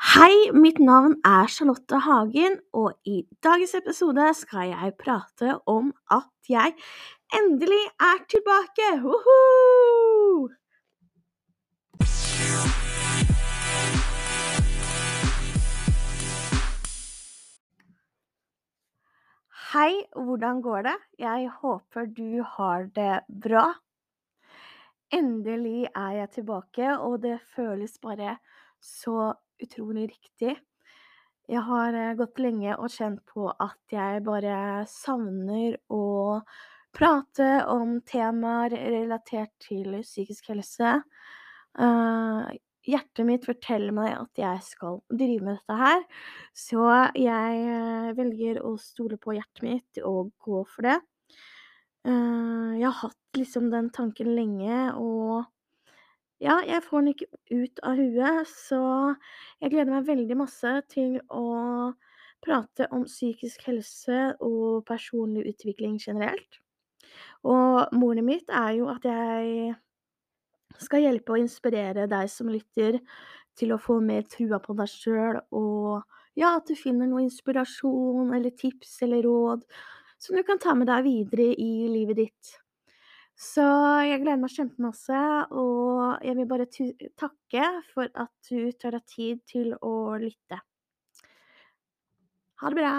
Hei, mitt navn er Charlotte Hagen, og i dagens episode skal jeg prate om at jeg endelig er tilbake! Woohoo! Hei, hvordan går det? Jeg håper du har det bra. Endelig er jeg tilbake, og det føles bare så utrolig riktig. Jeg har eh, gått lenge og kjent på at jeg bare savner å prate om temaer relatert til psykisk helse. Eh, hjertet mitt forteller meg at jeg skal drive med dette her, så jeg eh, velger å stole på hjertet mitt og gå for det. jeg har hatt liksom den tanken lenge, og ja, jeg får den ikke ut av huet, så jeg gleder meg veldig masse til å prate om psykisk helse og personlig utvikling generelt. Og målet mitt er jo at jeg skal hjelpe og inspirere deg som lytter, til å få mer trua på deg sjøl, og ja, at du finner noe inspirasjon eller tips eller råd som du kan ta med deg videre i livet ditt. Så jeg gleder meg kjempemasse, og jeg vil bare takke for at du tar deg tid til å lytte. Ha det bra.